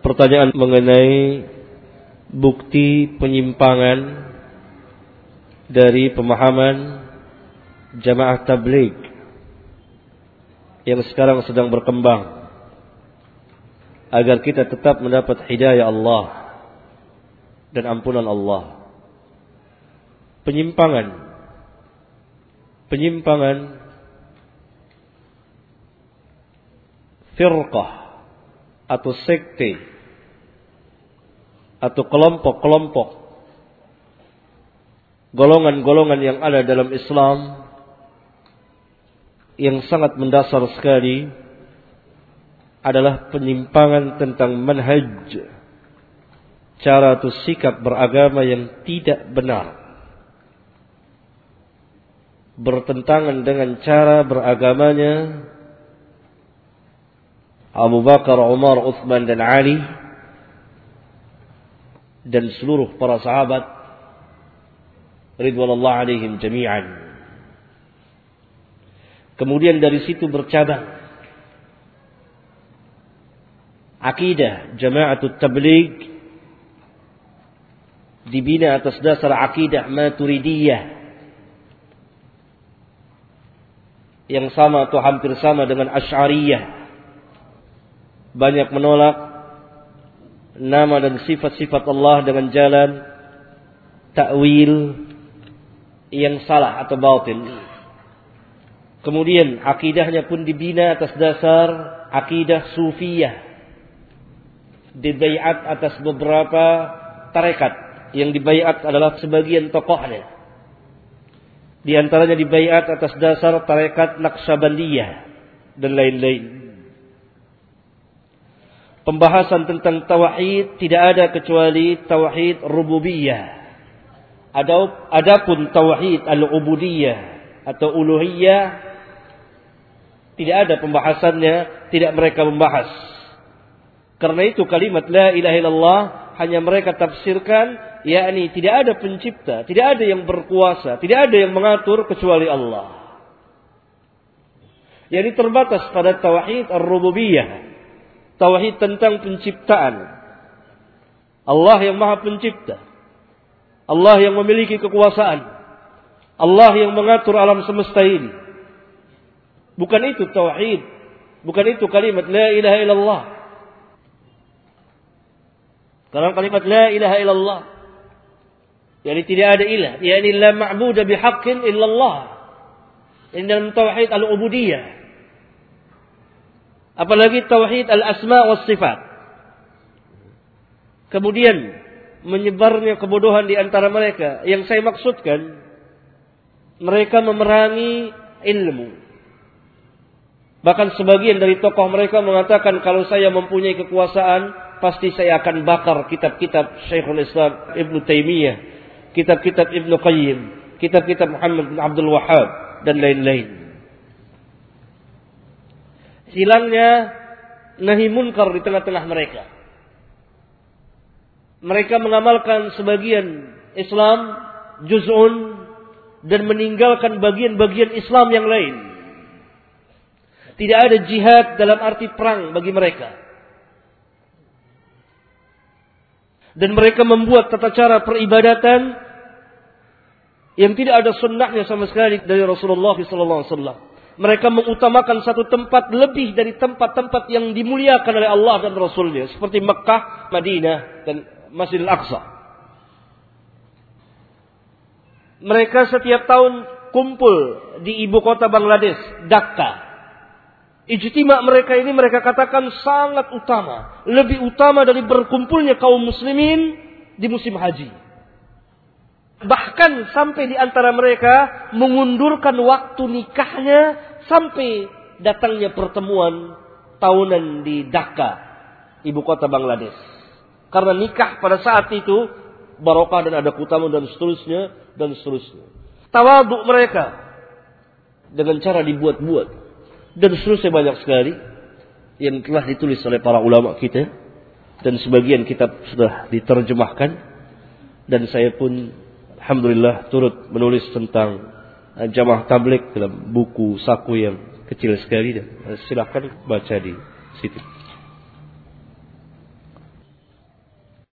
pertanyaan mengenai bukti penyimpangan dari pemahaman jamaah tabligh yang sekarang sedang berkembang agar kita tetap mendapat hidayah Allah dan ampunan Allah. Penyimpangan penyimpangan firqah atau sekte atau kelompok-kelompok golongan-golongan yang ada dalam Islam yang sangat mendasar sekali adalah penyimpangan tentang manhaj cara atau sikap beragama yang tidak benar bertentangan dengan cara beragamanya Abu Bakar, Umar, Uthman dan Ali dan seluruh para sahabat ridwanullah alaihim jami'an. Kemudian dari situ bercabang akidah jama'atut tabligh dibina atas dasar akidah maturidiyah yang sama atau hampir sama dengan asy'ariyah banyak menolak nama dan sifat-sifat Allah dengan jalan takwil yang salah atau batil. Kemudian akidahnya pun dibina atas dasar akidah sufiyah. Dibaiat atas beberapa tarekat. Yang dibaiat adalah sebagian tokohnya. Di antaranya dibaiat atas dasar tarekat Naqsabandiyah dan lain-lain pembahasan tentang tauhid tidak ada kecuali tauhid rububiyah. Adapun tauhid al-ubudiyah atau uluhiyah tidak ada pembahasannya, tidak mereka membahas. Karena itu kalimat la ilaha illallah hanya mereka tafsirkan yakni tidak ada pencipta, tidak ada yang berkuasa, tidak ada yang mengatur kecuali Allah. Jadi terbatas pada tauhid ar-rububiyah tauhid tentang penciptaan. Allah yang Maha Pencipta. Allah yang memiliki kekuasaan. Allah yang mengatur alam semesta ini. Bukan itu tauhid. Bukan itu kalimat la ilaha illallah. Karena kalimat la ilaha illallah. Jadi tidak ada ilah. Yani la ma'budu bihaqqin illallah. Ini dalam tauhid al-ubudiyah. Apalagi tauhid al-asma wa sifat. Kemudian menyebarnya kebodohan di antara mereka. Yang saya maksudkan mereka memerangi ilmu. Bahkan sebagian dari tokoh mereka mengatakan kalau saya mempunyai kekuasaan pasti saya akan bakar kitab-kitab Syekhul Islam Ibn Taimiyah, kitab-kitab Ibn Qayyim, kitab-kitab Muhammad bin Abdul Wahab dan lain-lain hilangnya nahi munkar di tengah-tengah mereka. Mereka mengamalkan sebagian Islam juz'un dan meninggalkan bagian-bagian Islam yang lain. Tidak ada jihad dalam arti perang bagi mereka. Dan mereka membuat tata cara peribadatan yang tidak ada sunnahnya sama sekali dari Rasulullah SAW mereka mengutamakan satu tempat lebih dari tempat-tempat yang dimuliakan oleh Allah dan Rasulnya. Seperti Mekah, Madinah, dan Masjidil Aqsa. Mereka setiap tahun kumpul di ibu kota Bangladesh, Dhaka. Ijtima mereka ini mereka katakan sangat utama. Lebih utama dari berkumpulnya kaum muslimin di musim haji. Bahkan sampai di antara mereka mengundurkan waktu nikahnya sampai datangnya pertemuan tahunan di Dhaka, ibu kota Bangladesh. Karena nikah pada saat itu barokah dan ada kutamu dan seterusnya dan seterusnya. Tawaduk mereka dengan cara dibuat-buat dan seterusnya banyak sekali yang telah ditulis oleh para ulama kita dan sebagian kitab sudah diterjemahkan dan saya pun alhamdulillah turut menulis tentang jamaah tablik dalam buku saku yang kecil sekali dan silakan baca di situ.